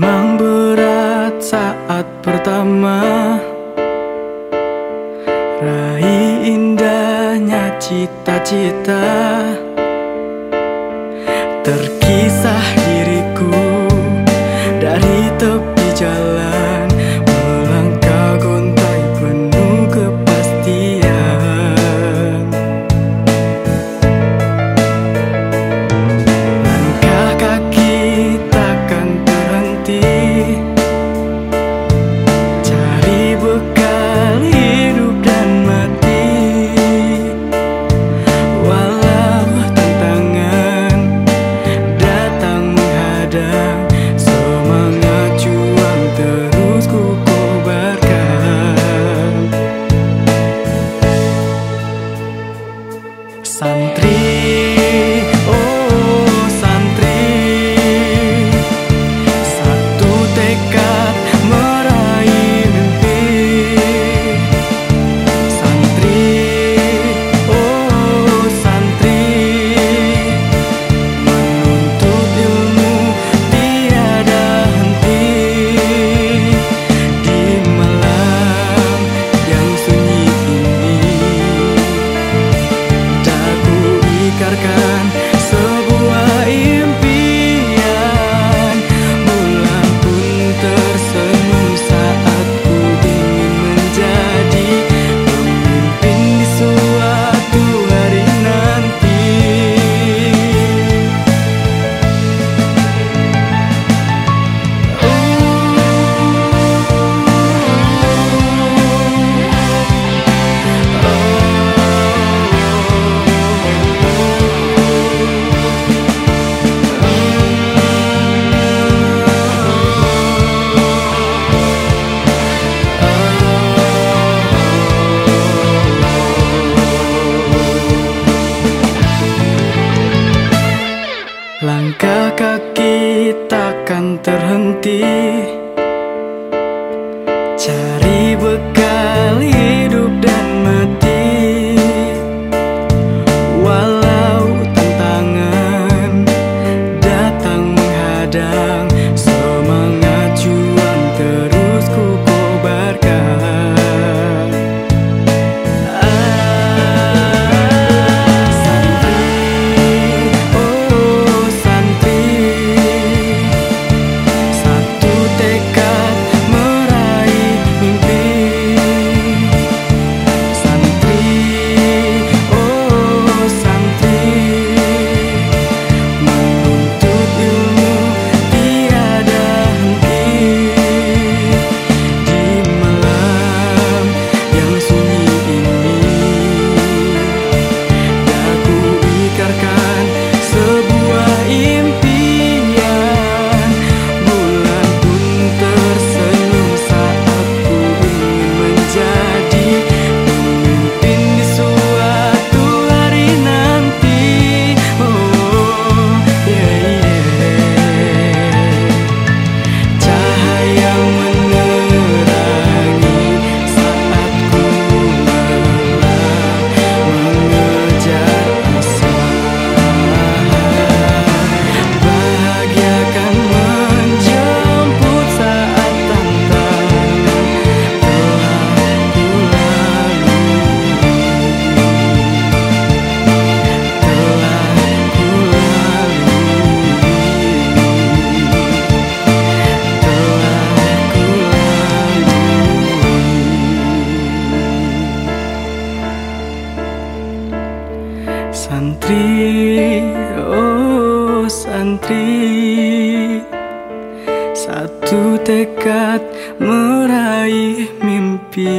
Memang berat saat pertama. Raih indahnya cita-cita. Santri, Santri, oh santri. Satu tekad meraih mimpi